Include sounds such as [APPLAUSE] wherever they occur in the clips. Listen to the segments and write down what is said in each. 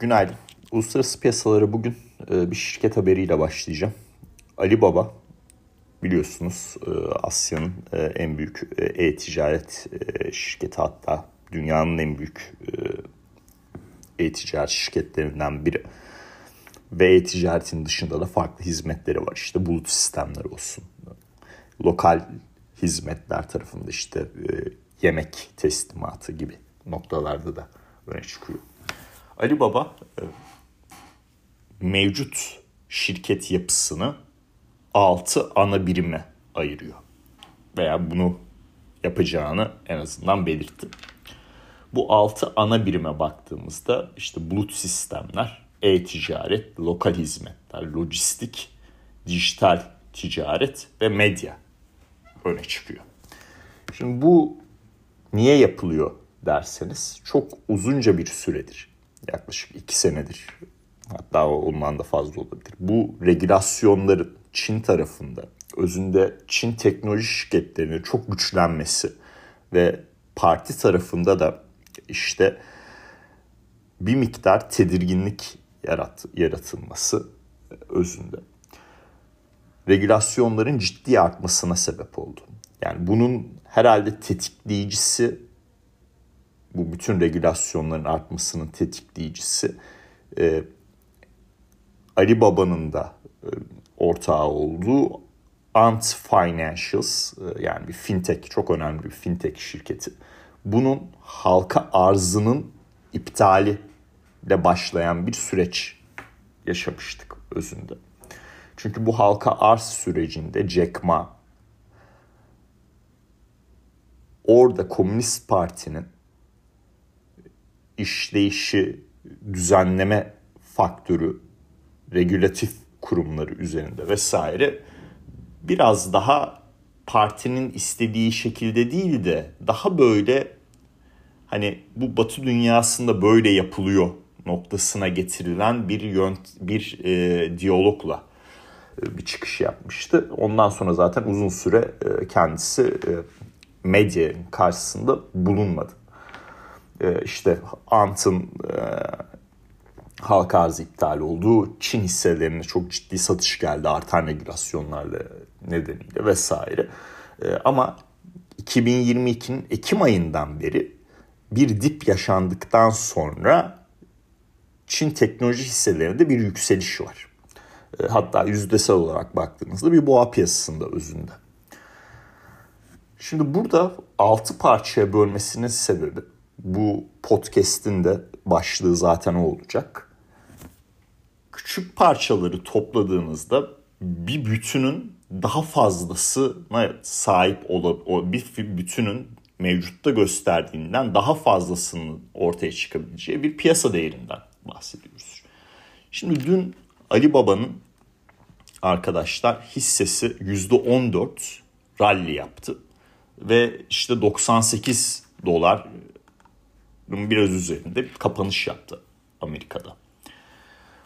Günaydın. Uluslararası piyasalara bugün e, bir şirket haberiyle başlayacağım. Alibaba biliyorsunuz e, Asya'nın e, en büyük e-ticaret şirketi hatta dünyanın en büyük e-ticaret şirketlerinden biri. Ve e-ticaretin dışında da farklı hizmetleri var. İşte bulut sistemleri olsun. Lokal hizmetler tarafında işte yemek teslimatı gibi noktalarda da öne çıkıyor. Ali Baba e, mevcut şirket yapısını 6 ana birime ayırıyor. Veya bunu yapacağını en azından belirtti. Bu 6 ana birime baktığımızda işte bulut sistemler, e-ticaret, lokal hizmetler, lojistik, dijital ticaret ve medya öne çıkıyor. Şimdi bu niye yapılıyor derseniz çok uzunca bir süredir yaklaşık iki senedir hatta ondan da fazla olabilir. Bu regülasyonların Çin tarafında özünde Çin teknoloji şirketlerinin çok güçlenmesi ve parti tarafında da işte bir miktar tedirginlik yarat, yaratılması özünde regülasyonların ciddi artmasına sebep oldu. Yani bunun herhalde tetikleyicisi bu bütün regülasyonların artmasının tetikleyicisi e, Ali Baba'nın da e, ortağı olduğu Ant Financials e, yani bir fintech çok önemli bir fintech şirketi. Bunun halka arzının iptali ile başlayan bir süreç yaşamıştık özünde. Çünkü bu halka arz sürecinde Jack Ma orada Komünist Parti'nin işleyişi düzenleme faktörü, regülatif kurumları üzerinde vesaire biraz daha partinin istediği şekilde değil de daha böyle hani bu Batı dünyasında böyle yapılıyor noktasına getirilen bir yönt bir e, diyalogla e, bir çıkış yapmıştı. Ondan sonra zaten uzun süre e, kendisi e, karşısında bulunmadı e, işte Ant'ın e, halka arz iptal olduğu Çin hisselerine çok ciddi satış geldi artan regülasyonlarla nedeniyle vesaire. E, ama 2022'nin Ekim ayından beri bir dip yaşandıktan sonra Çin teknoloji hisselerinde bir yükseliş var. E, hatta yüzdesel olarak baktığınızda bir boğa piyasasında özünde. Şimdi burada altı parçaya bölmesinin sebebi bu podcast'in de başlığı zaten o olacak. Küçük parçaları topladığınızda bir bütünün daha fazlasına sahip olan bir bütünün mevcutta gösterdiğinden daha fazlasının ortaya çıkabileceği bir piyasa değerinden bahsediyoruz. Şimdi dün Ali Baba'nın arkadaşlar hissesi %14 rally yaptı ve işte 98 dolar biraz üzerinde bir kapanış yaptı Amerika'da.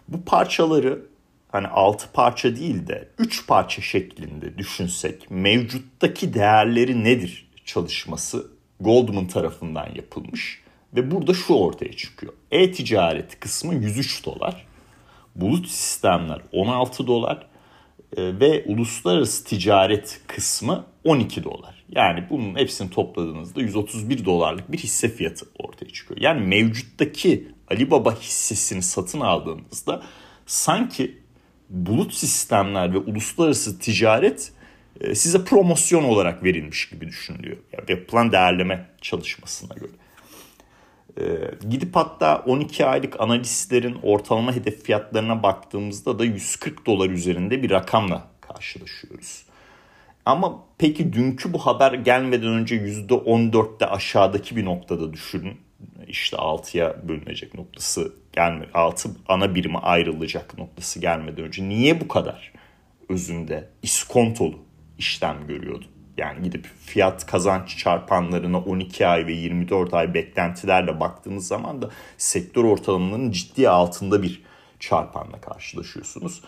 Bu parçaları hani 6 parça değil de 3 parça şeklinde düşünsek mevcuttaki değerleri nedir çalışması Goldman tarafından yapılmış ve burada şu ortaya çıkıyor. E-ticaret kısmı 103 dolar, bulut sistemler 16 dolar ve uluslararası ticaret kısmı 12 dolar. Yani bunun hepsini topladığınızda 131 dolarlık bir hisse fiyatı ortaya çıkıyor. Yani mevcuttaki Alibaba hissesini satın aldığınızda sanki bulut sistemler ve uluslararası ticaret e, size promosyon olarak verilmiş gibi düşünülüyor. Yani yapılan değerleme çalışmasına göre. Ee, gidip hatta 12 aylık analistlerin ortalama hedef fiyatlarına baktığımızda da 140 dolar üzerinde bir rakamla karşılaşıyoruz. Ama peki dünkü bu haber gelmeden önce %14'te aşağıdaki bir noktada düşünün. İşte 6'ya bölünecek noktası gelme 6 ana birime ayrılacak noktası gelmeden önce niye bu kadar özünde iskontolu işlem görüyordu? Yani gidip fiyat kazanç çarpanlarına 12 ay ve 24 ay beklentilerle baktığınız zaman da sektör ortalamanın ciddi altında bir çarpanla karşılaşıyorsunuz.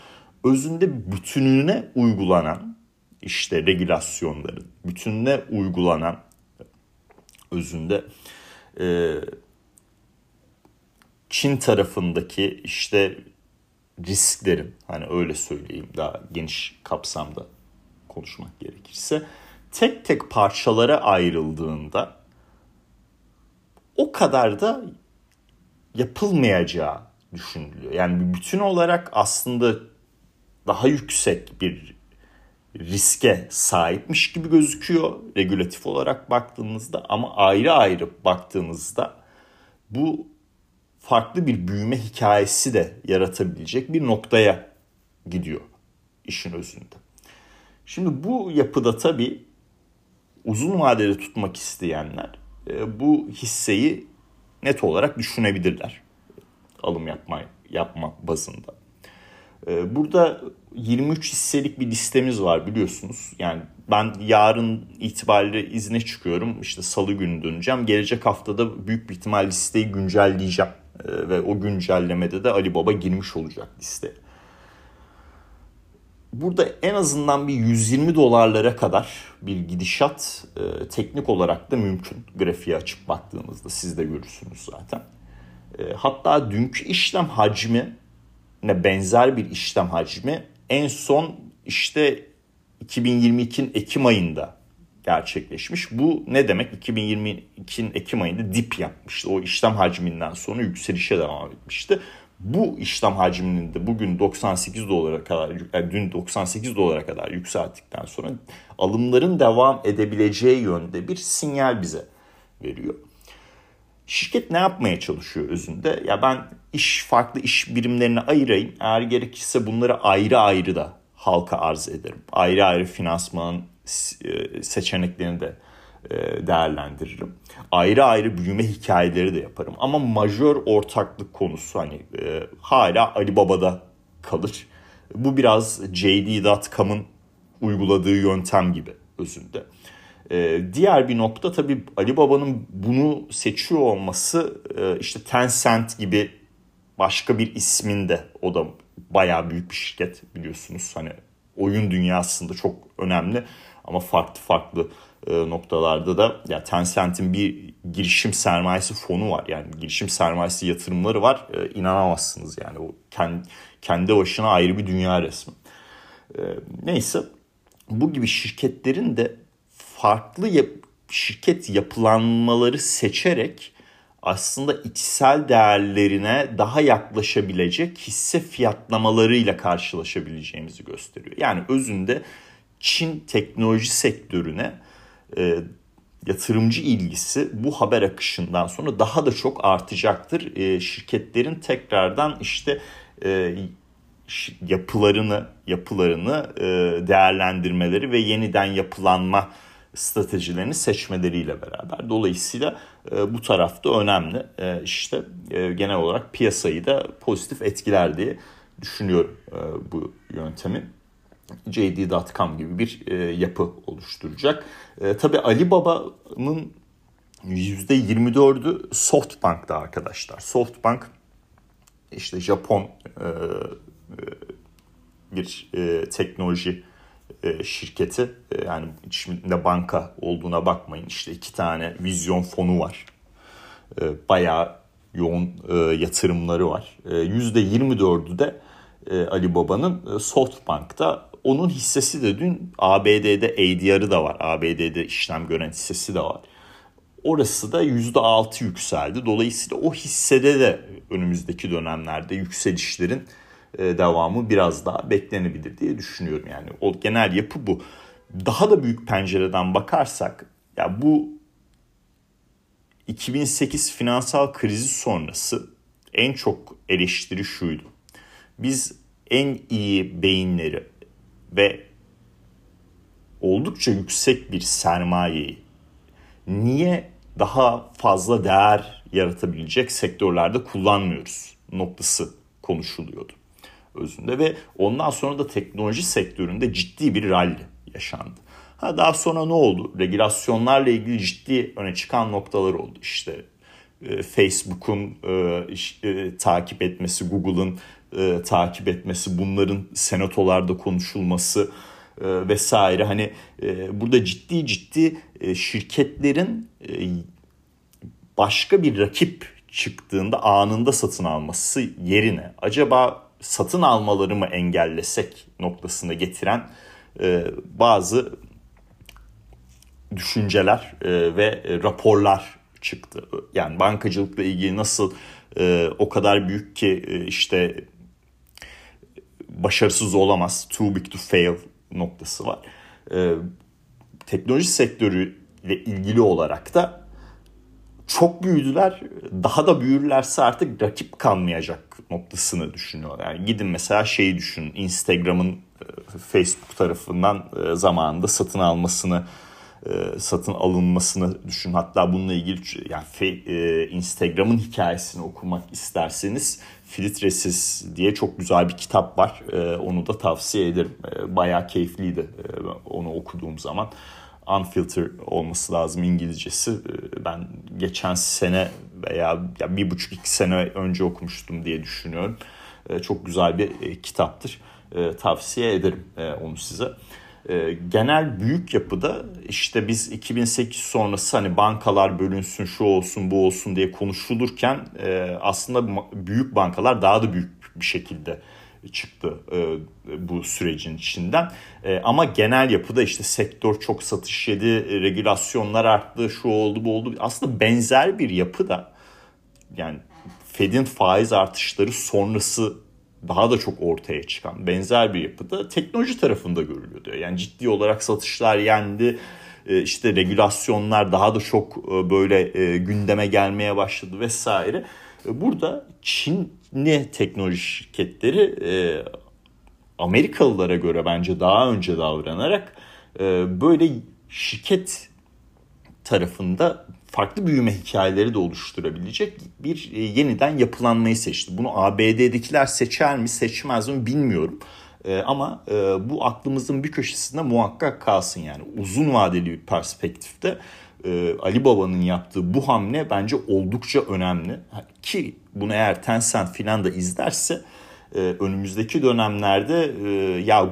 Özünde bütününe uygulanan işte regülasyonların bütününe uygulanan özünde e, Çin tarafındaki işte risklerin hani öyle söyleyeyim daha geniş kapsamda konuşmak gerekirse tek tek parçalara ayrıldığında o kadar da yapılmayacağı düşünülüyor. Yani bir bütün olarak aslında daha yüksek bir riske sahipmiş gibi gözüküyor regülatif olarak baktığınızda ama ayrı ayrı baktığınızda bu farklı bir büyüme hikayesi de yaratabilecek bir noktaya gidiyor işin özünde. Şimdi bu yapıda tabii uzun vadede tutmak isteyenler e, bu hisseyi net olarak düşünebilirler. Alım yapma, yapma bazında. E, burada 23 hisselik bir listemiz var biliyorsunuz. Yani ben yarın itibariyle izne çıkıyorum. İşte salı günü döneceğim. Gelecek haftada büyük bir ihtimal listeyi güncelleyeceğim. E, ve o güncellemede de Ali Baba girmiş olacak listeye burada en azından bir 120 dolarlara kadar bir gidişat e, teknik olarak da mümkün. Grafiği açıp baktığınızda siz de görürsünüz zaten. E, hatta dünkü işlem hacmi ne benzer bir işlem hacmi en son işte 2022'nin Ekim ayında gerçekleşmiş. Bu ne demek? 2022'nin Ekim ayında dip yapmıştı. O işlem hacminden sonra yükselişe devam etmişti bu işlem hacminin de bugün 98 dolara kadar yani dün 98 dolara kadar yükselttikten sonra alımların devam edebileceği yönde bir sinyal bize veriyor. Şirket ne yapmaya çalışıyor özünde? Ya ben iş farklı iş birimlerine ayırayım. Eğer gerekirse bunları ayrı ayrı da halka arz ederim. Ayrı ayrı finansman e, seçeneklerini de değerlendiririm. Ayrı ayrı büyüme hikayeleri de yaparım. Ama majör ortaklık konusu hani e, hala Alibaba'da kalır. Bu biraz JD.com'ın uyguladığı yöntem gibi özünde. E, diğer bir nokta tabii Alibaba'nın bunu seçiyor olması işte Tencent gibi başka bir isminde o da bayağı büyük bir şirket biliyorsunuz. Hani oyun dünyasında çok önemli ama farklı farklı e, noktalarda da ya Tencent'in bir girişim sermayesi fonu var. Yani girişim sermayesi yatırımları var. E, inanamazsınız yani o kendi, kendi başına ayrı bir dünya resmi. E, neyse bu gibi şirketlerin de farklı yap şirket yapılanmaları seçerek aslında içsel değerlerine daha yaklaşabilecek hisse fiyatlamalarıyla karşılaşabileceğimizi gösteriyor. Yani özünde Çin teknoloji sektörüne e, yatırımcı ilgisi bu haber akışından sonra daha da çok artacaktır. E, şirketlerin tekrardan işte e, yapılarını yapılarını e, değerlendirmeleri ve yeniden yapılanma stratejilerini seçmeleriyle beraber. Dolayısıyla e, bu tarafta önemli. E, işte e, genel olarak piyasayı da pozitif etkiler diye düşünüyorum e, bu yöntemin. JD.com gibi bir e, yapı oluşturacak. E, tabii Ali Baba'nın %24'ü Softbank'ta arkadaşlar. Softbank işte Japon e, e, bir e, teknoloji e, şirketi. E, yani içinde banka olduğuna bakmayın. İşte iki tane vizyon fonu var. E, bayağı yoğun e, yatırımları var. E, %24'ü de e, Ali e, Softbank'ta onun hissesi de dün ABD'de ADR'ı da var. ABD'de işlem gören hissesi de var. Orası da %6 yükseldi. Dolayısıyla o hissede de önümüzdeki dönemlerde yükselişlerin e, devamı biraz daha beklenebilir diye düşünüyorum. Yani o genel yapı bu. Daha da büyük pencereden bakarsak ya bu 2008 finansal krizi sonrası en çok eleştiri şuydu. Biz en iyi beyinleri ve oldukça yüksek bir sermayeyi niye daha fazla değer yaratabilecek sektörlerde kullanmıyoruz noktası konuşuluyordu özünde ve ondan sonra da teknoloji sektöründe ciddi bir rally yaşandı. Ha daha sonra ne oldu? Regülasyonlarla ilgili ciddi öne çıkan noktalar oldu. İşte e, Facebook'un e, e, takip etmesi, Google'ın e, takip etmesi, bunların senatolarda konuşulması e, vesaire. Hani e, burada ciddi ciddi e, şirketlerin e, başka bir rakip çıktığında anında satın alması yerine acaba satın almaları mı engellesek noktasına getiren e, bazı düşünceler e, ve raporlar çıktı. Yani bankacılıkla ilgili nasıl e, o kadar büyük ki e, işte başarısız olamaz, too big to fail noktası var. E, teknoloji sektörüyle ilgili olarak da çok büyüdüler. Daha da büyürlerse artık rakip kalmayacak noktasını düşünüyorlar. Yani gidin mesela şeyi düşünün. Instagram'ın e, Facebook tarafından e, zamanında satın almasını e, satın alınmasını düşün. Hatta bununla ilgili yani Instagram'ın hikayesini okumak isterseniz Filtresiz diye çok güzel bir kitap var. Onu da tavsiye ederim. Bayağı keyifliydi onu okuduğum zaman. Unfilter olması lazım İngilizcesi. Ee, ben geçen sene veya ya bir buçuk iki sene önce okumuştum diye düşünüyorum. Ee, çok güzel bir e, kitaptır. Ee, tavsiye ederim e, onu size. Genel büyük yapıda işte biz 2008 sonrası hani bankalar bölünsün şu olsun bu olsun diye konuşulurken e, aslında büyük bankalar daha da büyük bir şekilde çıktı e, bu sürecin içinden. E, ama genel yapıda işte sektör çok satış yedi, regülasyonlar arttı, şu oldu bu oldu. Aslında benzer bir yapı da yani Fed'in faiz artışları sonrası daha da çok ortaya çıkan benzer bir yapıda teknoloji tarafında görülüyor diyor. Yani ciddi olarak satışlar yendi. E, işte regülasyonlar daha da çok e, böyle e, gündeme gelmeye başladı vesaire. Burada Çinli teknoloji şirketleri Amerikalılara göre bence daha önce davranarak böyle şirket tarafında farklı büyüme hikayeleri de oluşturabilecek bir e, yeniden yapılanmayı seçti. Bunu ABD'dekiler seçer mi seçmez mi bilmiyorum. E, ama e, bu aklımızın bir köşesinde muhakkak kalsın yani uzun vadeli bir perspektifte e, Ali Baba'nın yaptığı bu hamle bence oldukça önemli. Ki bunu eğer Tencent filan da izlerse önümüzdeki dönemlerde ya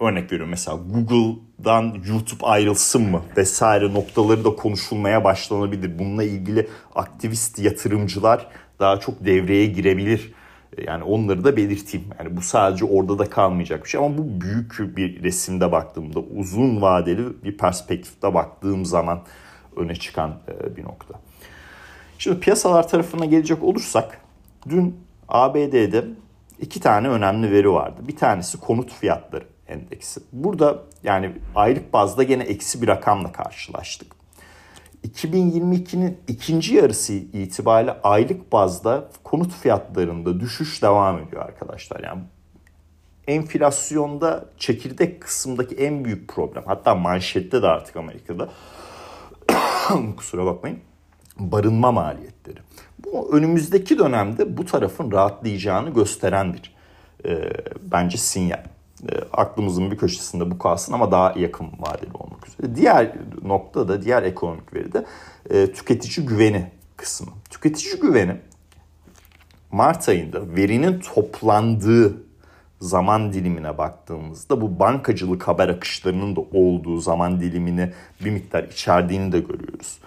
örnek veriyorum mesela Google'dan YouTube ayrılsın mı vesaire noktaları da konuşulmaya başlanabilir. Bununla ilgili aktivist yatırımcılar daha çok devreye girebilir. Yani onları da belirteyim. Yani bu sadece orada da kalmayacak bir şey ama bu büyük bir resimde baktığımda uzun vadeli bir perspektifte baktığım zaman öne çıkan e, bir nokta. Şimdi piyasalar tarafına gelecek olursak dün ABD'de iki tane önemli veri vardı. Bir tanesi konut fiyatları endeksi. Burada yani aylık bazda gene eksi bir rakamla karşılaştık. 2022'nin ikinci yarısı itibariyle aylık bazda konut fiyatlarında düşüş devam ediyor arkadaşlar. Yani enflasyonda çekirdek kısımdaki en büyük problem hatta manşette de artık Amerika'da [COUGHS] kusura bakmayın barınma maliyetleri. Bu önümüzdeki dönemde bu tarafın rahatlayacağını gösteren bir e, bence sinyal. E, aklımızın bir köşesinde bu kalsın ama daha yakın vadeli olmak üzere. Diğer nokta da diğer ekonomik veri de e, tüketici güveni kısmı. Tüketici güveni Mart ayında verinin toplandığı zaman dilimine baktığımızda bu bankacılık haber akışlarının da olduğu zaman dilimini bir miktar içerdiğini de görüyoruz.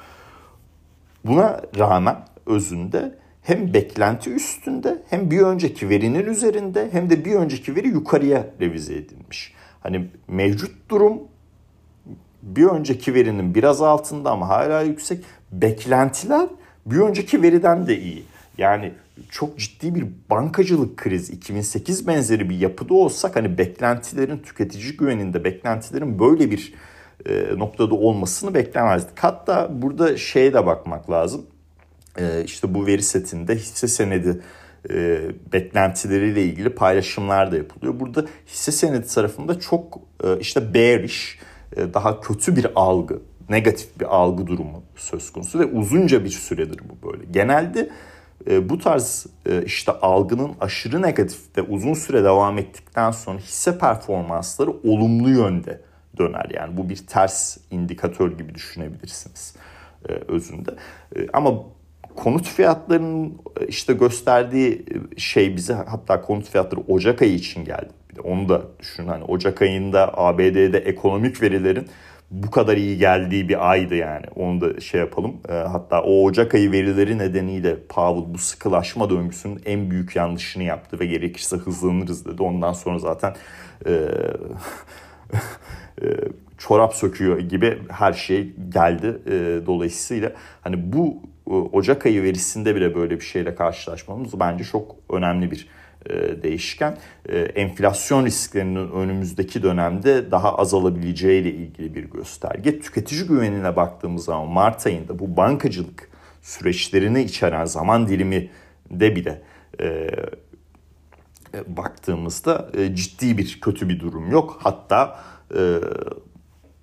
Buna rağmen özünde hem beklenti üstünde hem bir önceki verinin üzerinde hem de bir önceki veri yukarıya revize edilmiş. Hani mevcut durum bir önceki verinin biraz altında ama hala yüksek. Beklentiler bir önceki veriden de iyi. Yani çok ciddi bir bankacılık krizi 2008 benzeri bir yapıda olsak hani beklentilerin tüketici güveninde beklentilerin böyle bir e, noktada olmasını beklemezdik. Hatta burada şeye de bakmak lazım. E, işte bu veri setinde hisse senedi e, beklentileriyle ilgili paylaşımlar da yapılıyor. Burada hisse senedi tarafında çok e, işte bearish, e, daha kötü bir algı, negatif bir algı durumu söz konusu ve uzunca bir süredir bu böyle. Genelde e, bu tarz e, işte algının aşırı negatifte uzun süre devam ettikten sonra hisse performansları olumlu yönde döner. Yani bu bir ters indikatör gibi düşünebilirsiniz e, özünde. Ama konut fiyatlarının işte gösterdiği şey bize hatta konut fiyatları Ocak ayı için geldi. Bir de onu da düşün hani Ocak ayında ABD'de ekonomik verilerin bu kadar iyi geldiği bir aydı yani. Onu da şey yapalım. E, hatta o Ocak ayı verileri nedeniyle Powell bu sıkılaşma döngüsünün en büyük yanlışını yaptı ve gerekirse hızlanırız dedi. Ondan sonra zaten e, [LAUGHS] e, çorap söküyor gibi her şey geldi. E, dolayısıyla hani bu e, Ocak ayı verisinde bile böyle bir şeyle karşılaşmamız bence çok önemli bir e, değişken. E, enflasyon risklerinin önümüzdeki dönemde daha azalabileceği ile ilgili bir gösterge. Tüketici güvenine baktığımız zaman Mart ayında bu bankacılık süreçlerini içeren zaman dilimi de bile e, baktığımızda ciddi bir kötü bir durum yok. Hatta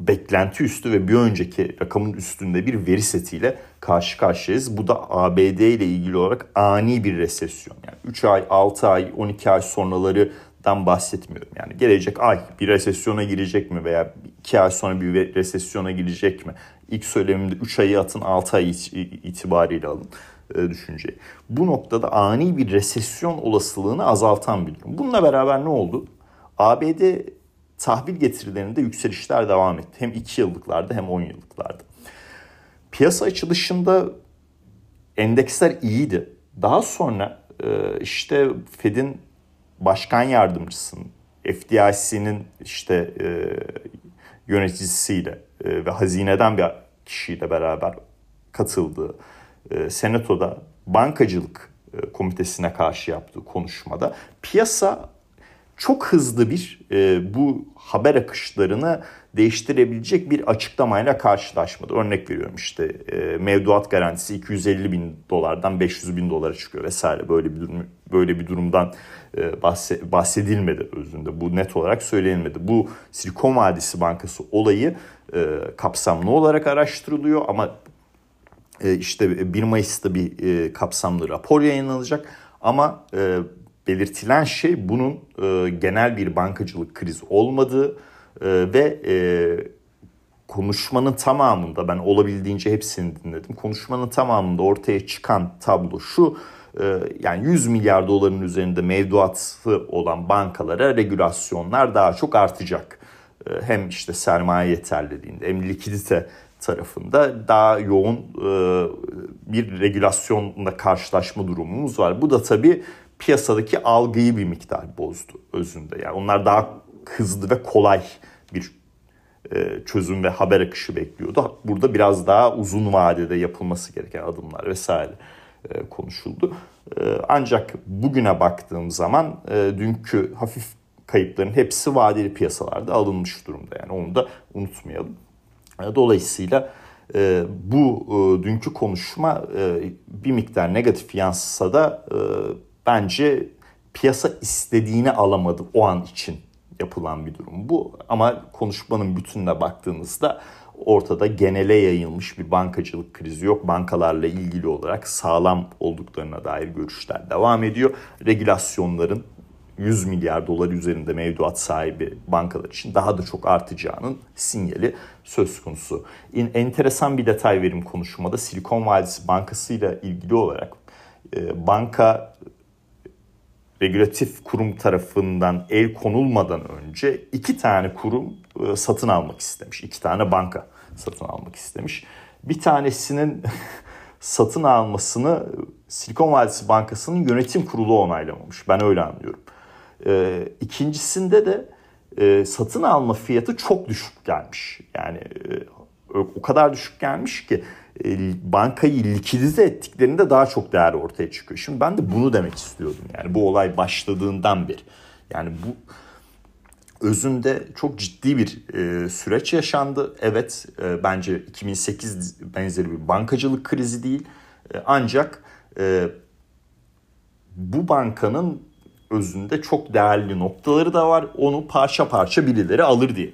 beklenti üstü ve bir önceki rakamın üstünde bir veri setiyle karşı karşıyayız. Bu da ABD ile ilgili olarak ani bir resesyon. Yani 3 ay, 6 ay, 12 ay sonralarından bahsetmiyorum. Yani gelecek ay bir resesyona girecek mi veya 2 ay sonra bir resesyona girecek mi? İlk söylemimde 3 ayı atın 6 ay itibariyle alın e, düşünceyi. Bu noktada ani bir resesyon olasılığını azaltan bir durum. Bununla beraber ne oldu? ABD tahvil getirilerinde yükselişler devam etti. Hem 2 yıllıklarda hem 10 yıllıklarda. Piyasa açılışında endeksler iyiydi. Daha sonra e, işte Fed'in başkan yardımcısının, FDIC'nin işte e, yöneticisiyle e, ve hazineden bir kişiyle beraber katıldığı senatoda bankacılık komitesine karşı yaptığı konuşmada piyasa çok hızlı bir e, bu haber akışlarını değiştirebilecek bir açıklamayla karşılaşmadı. Örnek veriyorum işte e, mevduat garantisi 250 bin dolardan 500 bin dolara çıkıyor vesaire böyle bir durum böyle bir durumdan e, bahsedilmedi özünde. Bu net olarak söylenilmedi. Bu Silikon Vadisi Bankası olayı e, kapsamlı olarak araştırılıyor ama e, işte 1 Mayıs'ta bir e, kapsamlı rapor yayınlanacak ama e, belirtilen şey bunun e, genel bir bankacılık krizi olmadığı e, ve e, konuşmanın tamamında ben olabildiğince hepsini dinledim. Konuşmanın tamamında ortaya çıkan tablo şu e, yani 100 milyar doların üzerinde mevduatı olan bankalara regülasyonlar daha çok artacak. E, hem işte sermaye yeterliliğinde hem likidite tarafında daha yoğun e, bir regülasyonla karşılaşma durumumuz var. Bu da tabii piyasadaki algıyı bir miktar bozdu özünde. Yani onlar daha hızlı ve kolay bir e, çözüm ve haber akışı bekliyordu. Burada biraz daha uzun vadede yapılması gereken adımlar vesaire e, konuşuldu. E, ancak bugüne baktığım zaman dünkü hafif kayıpların hepsi vadeli piyasalarda alınmış durumda. Yani onu da unutmayalım. Dolayısıyla bu dünkü konuşma bir miktar negatif yansısa da bence piyasa istediğini alamadı o an için yapılan bir durum bu. Ama konuşmanın bütününe baktığınızda ortada genele yayılmış bir bankacılık krizi yok. Bankalarla ilgili olarak sağlam olduklarına dair görüşler devam ediyor. Regülasyonların 100 milyar dolar üzerinde mevduat sahibi bankalar için daha da çok artacağının sinyali söz konusu. In, enteresan bir detay verim konuşmada Silikon Vadisi Bankası ile ilgili olarak e, banka regülatif kurum tarafından el konulmadan önce iki tane kurum e, satın almak istemiş. İki tane banka satın almak istemiş. Bir tanesinin [LAUGHS] satın almasını Silikon Vadisi Bankası'nın yönetim kurulu onaylamamış. Ben öyle anlıyorum. E, ikincisinde de e, satın alma fiyatı çok düşük gelmiş. Yani o kadar düşük gelmiş ki e, bankayı likidite ettiklerinde daha çok değer ortaya çıkıyor. Şimdi ben de bunu demek istiyordum. Yani bu olay başladığından beri. Yani bu özünde çok ciddi bir e, süreç yaşandı. Evet e, bence 2008 benzeri bir bankacılık krizi değil. E, ancak e, bu bankanın özünde çok değerli noktaları da var. Onu parça parça birileri alır diye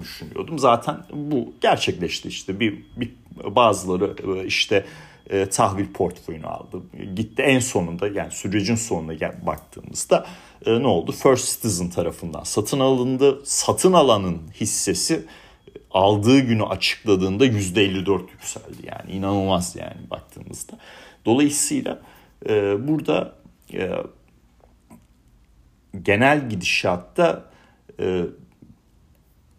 düşünüyordum. Zaten bu gerçekleşti işte bir, bir bazıları e, işte e, tahvil portföyünü aldı. Gitti en sonunda yani sürecin sonuna gel, baktığımızda e, ne oldu? First Citizen tarafından satın alındı. Satın alanın hissesi aldığı günü açıkladığında %54 yükseldi. Yani inanılmaz yani baktığımızda. Dolayısıyla e, burada e, genel gidişatta e,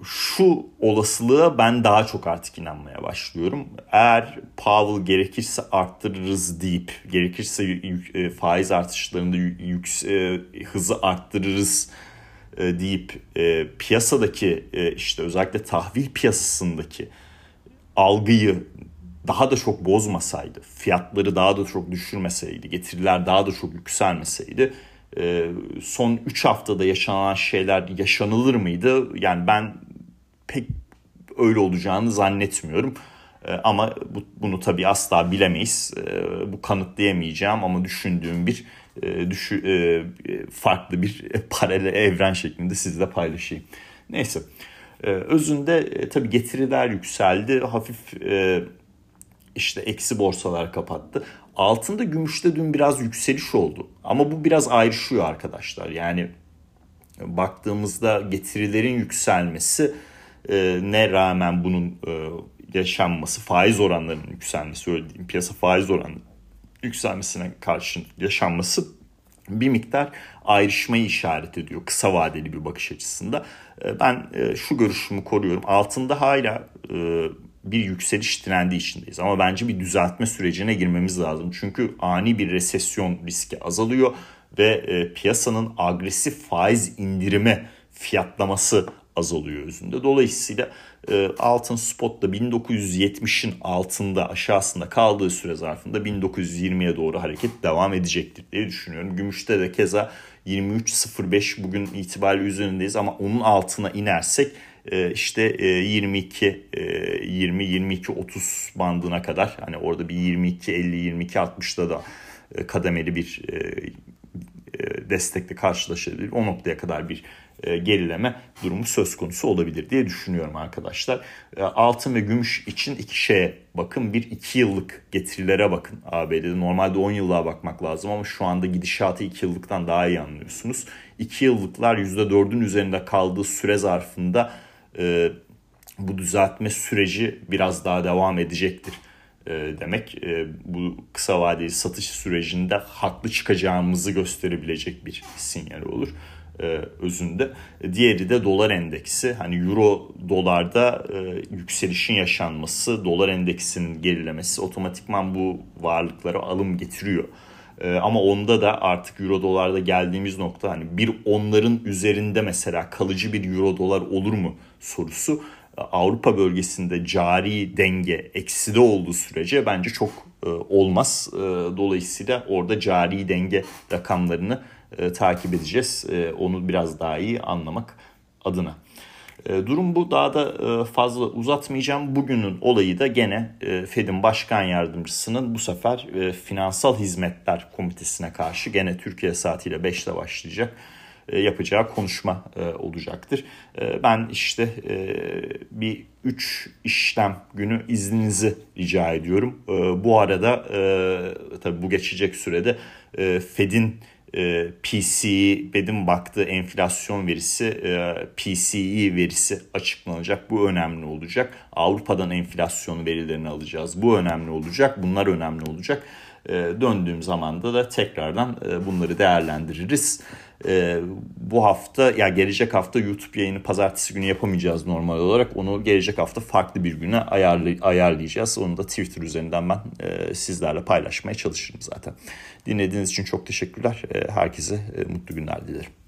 şu olasılığa ben daha çok artık inanmaya başlıyorum. Eğer Powell gerekirse arttırırız deyip gerekirse e, faiz artışlarında e, hızı arttırırız e, deyip piyasadaki işte özellikle tahvil piyasasındaki algıyı daha da çok bozmasaydı, fiyatları daha da çok düşürmeseydi, getiriler daha da çok yükselmeseydi son 3 haftada yaşanan şeyler yaşanılır mıydı? Yani ben pek öyle olacağını zannetmiyorum. E, ama bu, bunu tabii asla bilemeyiz. E, bu kanıtlayamayacağım ama düşündüğüm bir e, düşü, e, farklı bir [LAUGHS] paralel evren şeklinde sizle paylaşayım. Neyse. E, özünde e, tabii getiriler yükseldi. Hafif e, işte eksi borsalar kapattı. Altında gümüşte dün biraz yükseliş oldu. Ama bu biraz ayrışıyor arkadaşlar. Yani baktığımızda getirilerin yükselmesi ne rağmen bunun e, yaşanması, faiz oranlarının yükselmesi, öyle piyasa faiz oranının yükselmesine karşın yaşanması bir miktar ayrışmayı işaret ediyor kısa vadeli bir bakış açısında. E, ben e, şu görüşümü koruyorum. Altında hala e, bir yükseliş trendi içindeyiz ama bence bir düzeltme sürecine girmemiz lazım. Çünkü ani bir resesyon riski azalıyor ve piyasanın agresif faiz indirimi fiyatlaması azalıyor özünde. Dolayısıyla e, altın spotta 1970'in altında aşağısında kaldığı süre zarfında 1920'ye doğru hareket devam edecektir diye düşünüyorum. Gümüşte de keza 23.05 bugün itibariyle üzerindeyiz ama onun altına inersek e, işte 22 20 22 30 bandına kadar hani orada bir 22 50 22 60'da da e, kademeli bir destekle karşılaşabilir. O noktaya kadar bir e, gerileme durumu söz konusu olabilir diye düşünüyorum arkadaşlar. E, altın ve gümüş için iki şeye bakın. Bir iki yıllık getirilere bakın ABD'de. Normalde 10 yıllığa bakmak lazım ama şu anda gidişatı 2 yıllıktan daha iyi anlıyorsunuz. 2 yıllıklar %4'ün üzerinde kaldığı süre zarfında e, bu düzeltme süreci biraz daha devam edecektir demek bu kısa vadeli satış sürecinde haklı çıkacağımızı gösterebilecek bir sinyal olur e, özünde. Diğeri de dolar endeksi. Hani euro dolarda e, yükselişin yaşanması, dolar endeksinin gerilemesi otomatikman bu varlıklara alım getiriyor. E, ama onda da artık euro dolarda geldiğimiz nokta hani bir onların üzerinde mesela kalıcı bir euro dolar olur mu sorusu Avrupa bölgesinde cari denge ekside olduğu sürece bence çok e, olmaz. E, dolayısıyla orada cari denge rakamlarını e, takip edeceğiz. E, onu biraz daha iyi anlamak adına. E, durum bu. Daha da e, fazla uzatmayacağım. Bugünün olayı da gene e, Fed'in başkan yardımcısının bu sefer e, Finansal Hizmetler Komitesi'ne karşı gene Türkiye saatiyle 5'te başlayacak e, yapacağı konuşma e, olacaktır. E, ben işte bir 3 işlem günü izninizi rica ediyorum. Bu arada tabii bu geçecek sürede Fed'in e, PCE baktığı enflasyon verisi e, PCE verisi açıklanacak. Bu önemli olacak. Avrupa'dan enflasyon verilerini alacağız. Bu önemli olacak. Bunlar önemli olacak. E, döndüğüm zamanda da tekrardan e, bunları değerlendiririz. E, bu hafta ya gelecek hafta YouTube yayını pazartesi günü yapamayacağız normal olarak. Onu gelecek hafta farklı bir güne ayarlay ayarlayacağız. Onu da Twitter üzerinden ben e, sizlerle paylaşmaya çalışırım zaten. Dinlediğiniz için çok teşekkürler. E, herkese e, mutlu günler dilerim.